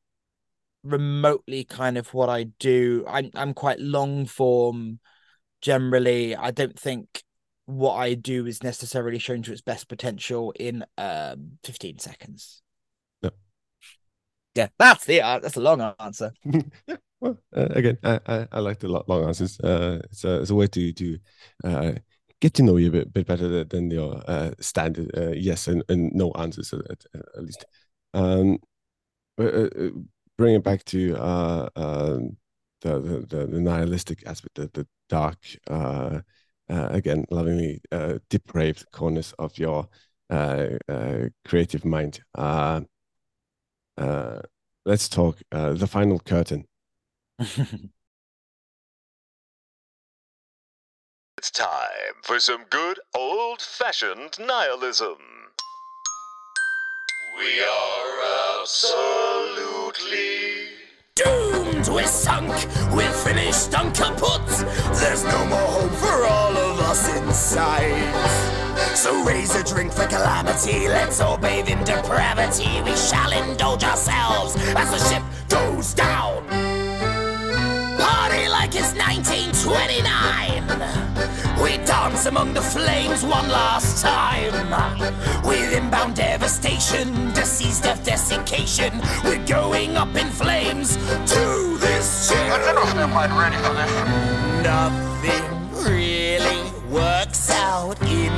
remotely kind of what i do i'm i'm quite long form generally i don't think what i do is necessarily shown to its best potential in um 15 seconds Yep. yeah that's the uh, that's a long answer (laughs) yeah. Well, uh, again, I, I, I like the long answers. Uh, it's a it's a way to to uh, get to know you a bit, bit better than- your uh, standard uh, yes and, and no answers at, at least. Um, but, uh, uh, bring it back to uh, um, the, the the nihilistic aspect, the, the dark, uh, uh, again, lovingly uh, depraved corners of your uh, uh, creative mind. Uh, uh, let's talk uh, the final curtain. (laughs) It's time for some good old fashioned nihilism. We are absolutely Doomed, we're sunk, we're finished and kaput. There's no more hope for all of us inside. So raise a drink for calamity, let's all bathe in depravity. We shall indulge ourselves as the ship goes down. Party like it's 1929. Dance among the flames one last time. With inbound devastation, disease, death, desiccation. We're going up in flames to this ship. I don't know if they're quite ready for this. Nothing really works out in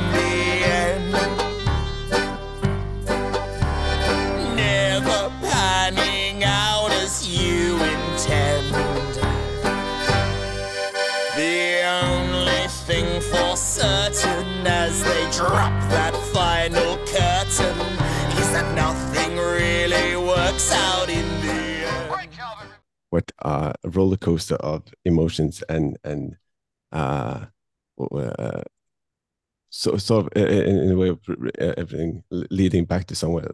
as drop that final curtain is that nothing really works out in the end. Right, Calvin. what uh, a roller coaster of emotions and and uh, uh, so sort of i- i- in, in a way of uh, everything leading back to somewhere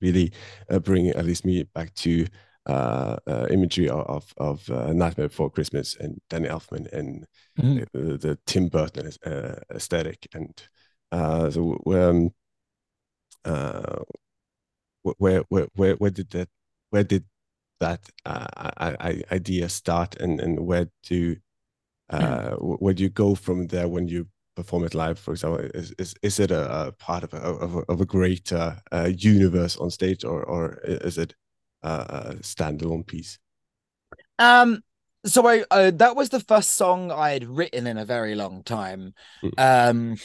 really uh, bringing at least me back to uh, uh, imagery of of, of uh, Nightmare Before Christmas and Danny Elfman and Mhm. the, the Tim Burton uh, aesthetic and uh, so um, uh, where where where where did that where did that uh, I, I, idea start and and where do uh, wh- where do you go from there when you perform it live for example? Is is, is it a, a part of a, of a, of a greater uh, universe on stage or or is it uh, a standalone piece? Um, so I uh, that was the first song I had written in a very long time. Mm. Um,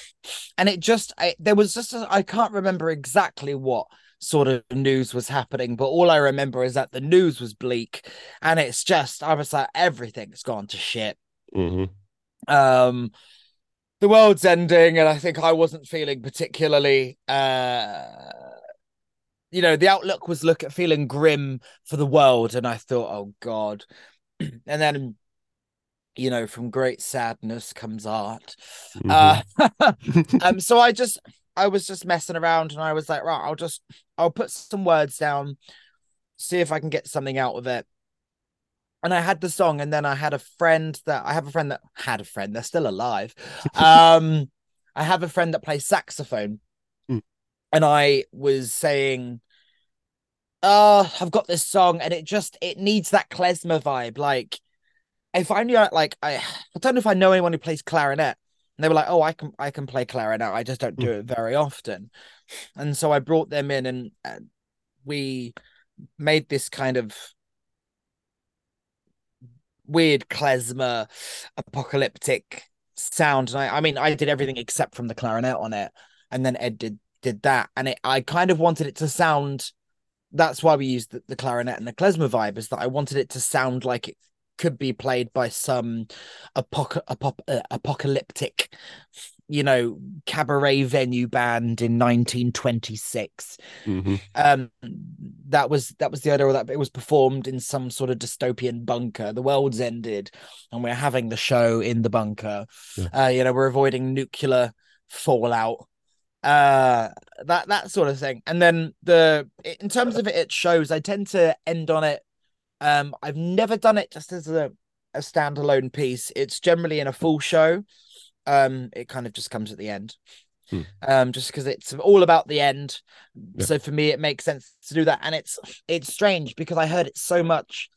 and it just I, there was just I I can't remember exactly what sort of news was happening, but all I remember is that the news was bleak, and it's just I was like everything's gone to shit. mm-hmm. Um, the world's ending, and I think I wasn't feeling particularly. uh you know, the outlook was look at feeling grim for the world, and I thought, oh God. (clears throat) and then you know, from great sadness comes art. Mm-hmm. Uh, (laughs) um, so I just, I was just messing around, and I was like, right, I'll just, I'll put some words down, see if I can get something out of it. And I had the song, and then I had a friend that I have a friend that had a friend. They're still alive. (laughs) um, I have a friend that plays saxophone, Mm. and I was saying, "Oh, I've got this song, and it just it needs that klezmer vibe, like." if I knew like I I don't know if I know anyone who plays clarinet. And they were like, "Oh, I can I can play clarinet. I just don't do it very often." And so I brought them in, and uh, we made this kind of weird klezmer apocalyptic sound. And I, I mean, I did everything except from the clarinet on it, and then Ed did did that, and it I kind of wanted it to sound. That's why we used the, the clarinet and the klezmer vibe. Is that I wanted it to sound like it could be played by some apoc- apop- uh, apocalyptic you know cabaret venue band in 1926 Mhm. um that was that was the idea of that it was performed in some sort of dystopian bunker the world's ended and we're having the show in the bunker Yeah. uh you know we're avoiding nuclear fallout uh that that sort of thing and then the in terms of it, it shows i tend to end on it um, I've never done it just as a, a standalone piece. It's generally in a full show. Um, it kind of just comes at the end. Hmm. Um, just because it's all about the end. Yeah. So for me, it makes sense to do that. And it's it's strange because I heard it so much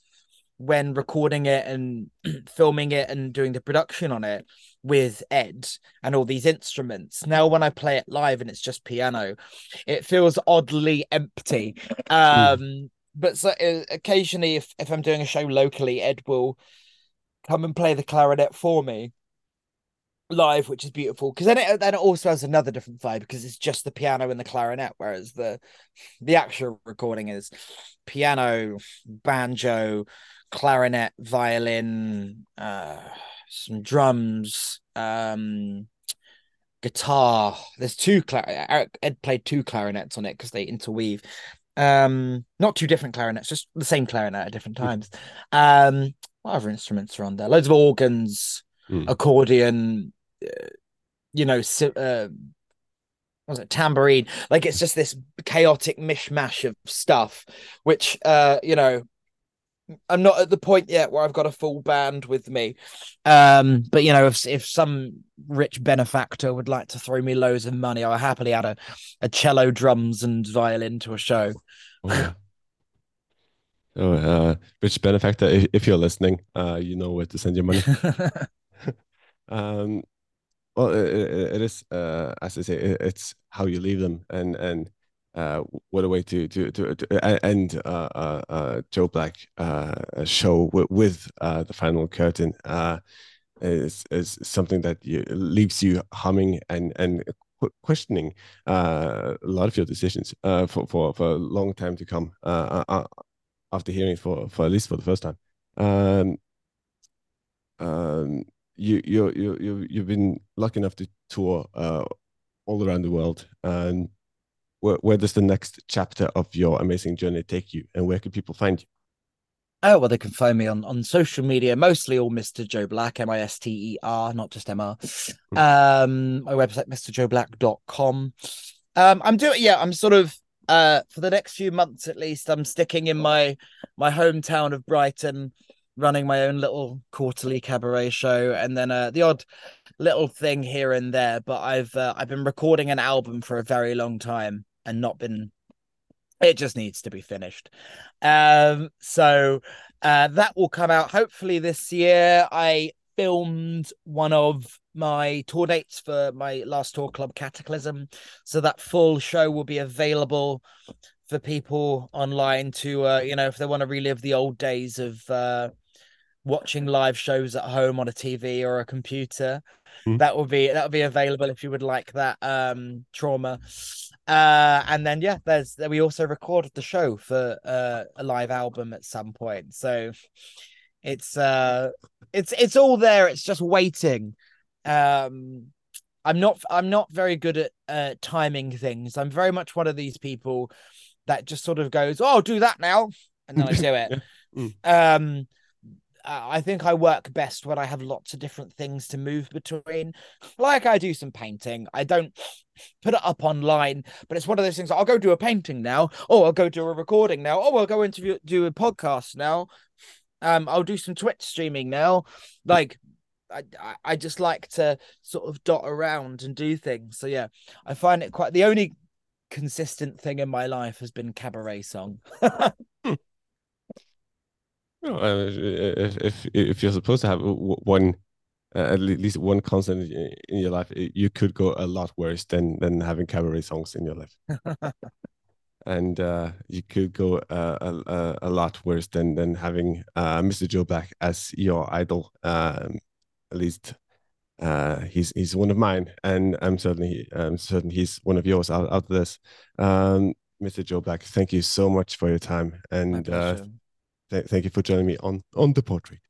when recording it and (clears throat) filming it and doing the production on it with Ed and all these instruments. Now when I play it live and it's just piano, it feels oddly empty. Um but so uh, occasionally if, if i'm doing a show locally ed will come and play the clarinet for me live which is beautiful because then it then it also has another different vibe because it's just the piano and the clarinet whereas the the actual recording is piano banjo clarinet violin uh some drums um guitar. There's two clar- Eric ed played two clarinets on it because they interweave. Um not two different clarinets just the same clarinet at different times. Um what other instruments are on there? Loads of organs Mm. accordion uh, you know uh what was it tambourine. Like it's just this chaotic mishmash of stuff which uh you know i'm not at the point yet where i've got a full band with me um but you know if if some rich benefactor would like to throw me loads of money i'll happily add a, a cello drums and violin to a show Oh, yeah. So, uh, rich benefactor, if, if you're listening, uh, you know where to send your money. (laughs) (laughs) um, well, it, it is, uh, as I say, it, it's how you leave them, and and uh, what a way to to to, to end uh, uh, uh, Joe Black uh, show with, with uh, the final curtain. Is is something that you, leaves you humming and and questioning a lot of your decisions for for for a long time to come. After hearing for for at least for the first time. Um, um, you you you you you've been lucky enough to tour all around the world. And where where does the next chapter of your amazing journey take you, and where can people find you? Oh, well, they can find me on, on social media, mostly all Mr. Joe Black, M I S T E R, not just M R. Um, my website, mrjoeblack.com. Um, I'm doing, yeah, I'm sort of, uh, for the next few months at least, I'm sticking in my, my hometown of Brighton, running my own little quarterly cabaret show, and then, uh, the odd little thing here and there. But I've, uh, I've been recording an album for a very long time and not been, it just needs to be finished. Um, so uh, that will come out hopefully this year. I filmed one of my tour dates for my last tour club Cataclysm, so that full show will be available for people online to, uh, you know, if they want to relive the old days of uh, watching live shows at home on a TV or a computer. Mhm. That will be that will be available if you would like that um trauma uh and then yeah there's we also recorded the show for uh, a live album at some point so it's uh it's it's all there it's just waiting um I'm not I'm not very good at uh timing things. I'm very much one of these people that just sort of goes, "Oh, do that now," and then I do it. (laughs) Mm. Um I think I work best when I have lots of different things to move between. Like I do some painting. I don't put it up online, but it's one of those things. I'll go do a painting now. Oh, I'll go do a recording now. Oh, I'll go interview do a podcast now. Um, I'll do some Twitch streaming now. Like I, I- I just like to sort of dot around and do things. So yeah, I find it quite the only consistent thing in my life has been cabaret song. (laughs) No, uh, if if if you're supposed to have one, uh, at least one constant in your life, you could go a lot worse than than having cabaret songs in your life, (laughs) and uh, you could go uh, a, a a lot worse than than having uh, Mr. Joe Black as your idol. Um, at least uh, he's he's one of mine, and I'm certainly I'm certain he's one of yours out out of this. Um, Mr. Joe Black, thank you so much for your time, and uh. Th- thank you for joining me on on the portrait.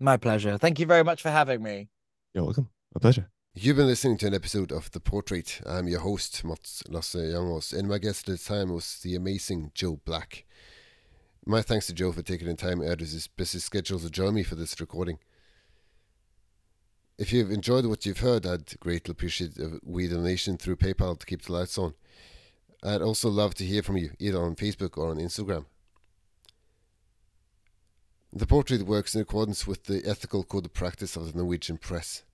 My pleasure. Thank you very much for having me. You're welcome. A pleasure. You've been listening to an episode of The Portrait. I'm your host, Mats Lasse Youngås, and my guest at the time was the amazing Joe Black. My thanks to Joe for taking the time out of his busy schedule to join me for this recording. If you've enjoyed what you've heard, I'd greatly appreciate a wee donation through PayPal to keep the lights on. I'd also love to hear from you, either on Facebook or on Instagram. The portrait works in accordance with the ethical code of practice of the Norwegian press.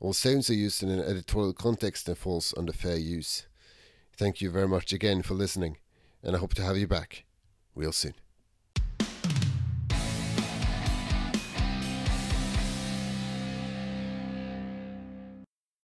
All sounds are used in an editorial context and falls under fair use. Thank you very much again for listening, and I hope to have you back real soon.